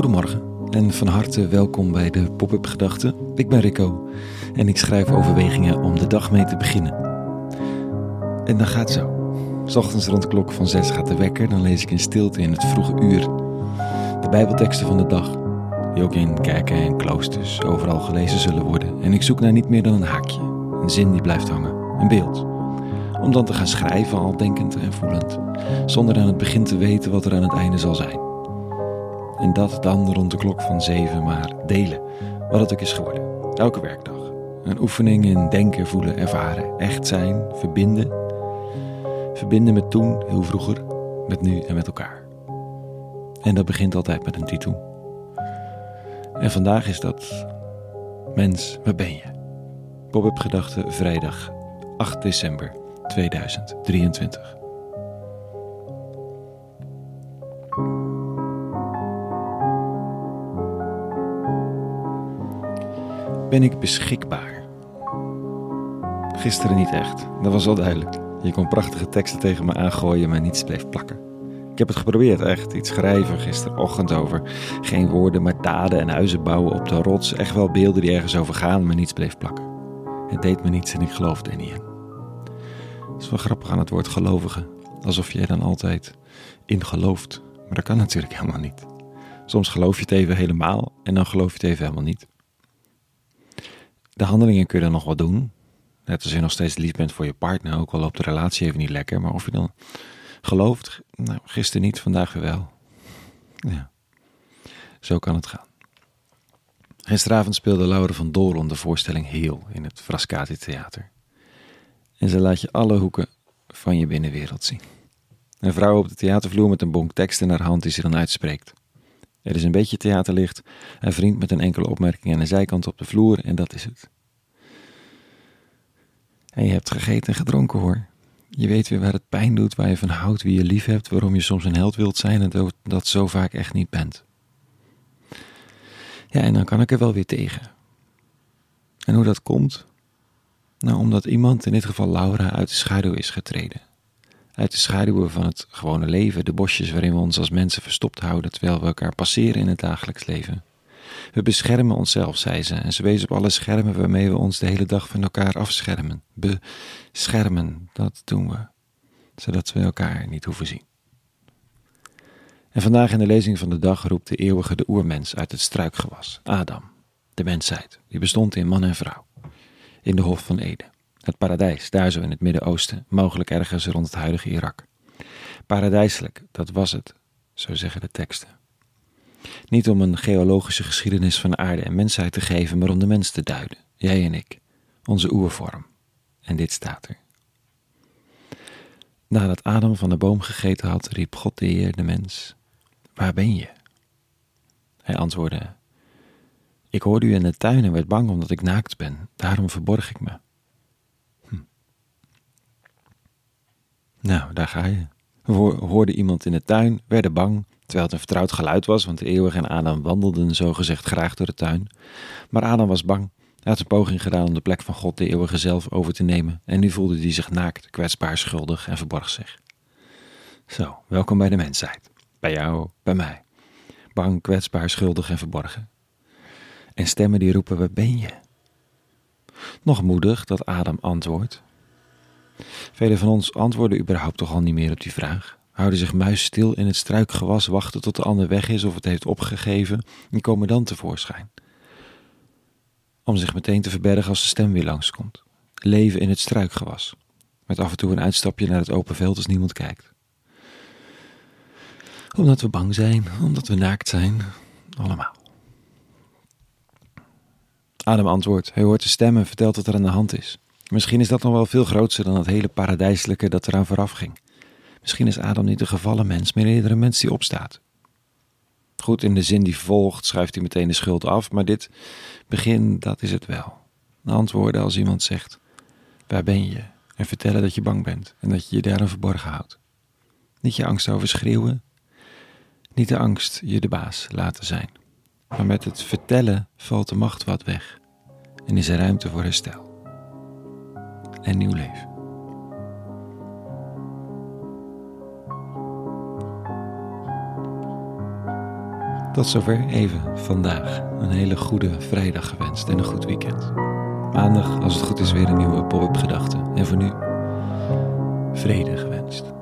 Goedemorgen en van harte welkom bij de Pop-up Gedachten. Ik ben Rico en ik schrijf overwegingen om de dag mee te beginnen. En dan gaat zo. S ochtends rond de klok van zes gaat de wekker, dan lees ik in stilte in het vroege uur de Bijbelteksten van de dag, die ook in kerken en kloosters overal gelezen zullen worden. En ik zoek naar niet meer dan een haakje, een zin die blijft hangen, een beeld. Om dan te gaan schrijven, al denkend en voelend, zonder aan het begin te weten wat er aan het einde zal zijn. En dat dan rond de klok van zeven, maar delen, wat het ook is geworden. Elke werkdag. Een oefening in denken, voelen, ervaren, echt zijn, verbinden. Verbinden met toen, heel vroeger, met nu en met elkaar. En dat begint altijd met een titel. En vandaag is dat Mens, waar ben je? Pop-up vrijdag 8 december 2023. Ben ik beschikbaar? Gisteren niet echt, dat was wel duidelijk. Je kon prachtige teksten tegen me aangooien, maar niets bleef plakken. Ik heb het geprobeerd, echt. Iets schrijven gisterochtend over. Geen woorden, maar daden en huizen bouwen op de rots. Echt wel beelden die ergens over gaan, maar niets bleef plakken. Het deed me niets en ik geloofde er niet in. Het is wel grappig aan het woord gelovigen. Alsof jij dan altijd in gelooft. Maar dat kan natuurlijk helemaal niet. Soms geloof je het even helemaal en dan geloof je het even helemaal niet. De handelingen kun je dan nog wel doen. Net als je nog steeds lief bent voor je partner, ook al loopt de relatie even niet lekker. Maar of je dan gelooft, nou, gisteren niet, vandaag wel. Ja, zo kan het gaan. Gisteravond speelde Laura van Doron de voorstelling Heel in het Frascati Theater. En ze laat je alle hoeken van je binnenwereld zien. Een vrouw op de theatervloer met een bonk tekst in haar hand die ze dan uitspreekt. Er is een beetje theaterlicht, een vriend met een enkele opmerking aan de zijkant op de vloer en dat is het. En je hebt gegeten en gedronken hoor. Je weet weer waar het pijn doet, waar je van houdt, wie je lief hebt, waarom je soms een held wilt zijn en dat, dat zo vaak echt niet bent. Ja, en dan kan ik er wel weer tegen. En hoe dat komt? Nou, omdat iemand, in dit geval Laura, uit de schaduw is getreden. Uit de schaduwen van het gewone leven, de bosjes waarin we ons als mensen verstopt houden terwijl we elkaar passeren in het dagelijks leven. We beschermen onszelf, zei ze, en ze wees op alle schermen waarmee we ons de hele dag van elkaar afschermen. Beschermen, dat doen we, zodat we elkaar niet hoeven zien. En vandaag in de lezing van de dag roept de eeuwige de oermens uit het struikgewas, Adam, de mensheid, die bestond in man en vrouw, in de Hof van Eden. Het paradijs, daar zo in het Midden-Oosten, mogelijk ergens rond het huidige Irak. Paradijselijk, dat was het, zo zeggen de teksten. Niet om een geologische geschiedenis van aarde en mensheid te geven, maar om de mens te duiden, jij en ik, onze oervorm. En dit staat er. Nadat Adam van de boom gegeten had, riep God de Heer de mens: Waar ben je? Hij antwoordde: Ik hoorde u in de tuin en werd bang omdat ik naakt ben, daarom verborg ik me. Nou, daar ga je. We hoorden iemand in de tuin, werden bang, terwijl het een vertrouwd geluid was, want de eeuwig en Adam wandelden zogezegd graag door de tuin. Maar Adam was bang. Hij had een poging gedaan om de plek van God de eeuwige zelf over te nemen, en nu voelde hij zich naakt, kwetsbaar, schuldig en verborg zich. Zo, welkom bij de mensheid. Bij jou, bij mij. Bang, kwetsbaar, schuldig en verborgen. En stemmen die roepen, waar ben je? Nog moedig dat Adam antwoordt. Velen van ons antwoorden überhaupt toch al niet meer op die vraag houden zich muisstil in het struikgewas, wachten tot de ander weg is of het heeft opgegeven en komen dan tevoorschijn. Om zich meteen te verbergen als de stem weer langskomt. Leven in het struikgewas, met af en toe een uitstapje naar het open veld als niemand kijkt. Omdat we bang zijn, omdat we naakt zijn, allemaal. Adam antwoordt, hij hoort de stem en vertelt wat er aan de hand is. Misschien is dat nog wel veel groter dan het hele paradijselijke dat eraan vooraf ging. Misschien is Adam niet een gevallen mens, maar eerder een mens die opstaat. Goed, in de zin die volgt schuift hij meteen de schuld af, maar dit begin, dat is het wel. Antwoorden als iemand zegt, waar ben je? En vertellen dat je bang bent en dat je je daarom verborgen houdt. Niet je angst overschreeuwen, niet de angst je de baas laten zijn. Maar met het vertellen valt de macht wat weg en is er ruimte voor herstel en nieuw leven. Tot zover even vandaag. Een hele goede vrijdag gewenst en een goed weekend. Maandag, als het goed is, weer een nieuwe pop-up gedachte. En voor nu, vrede gewenst.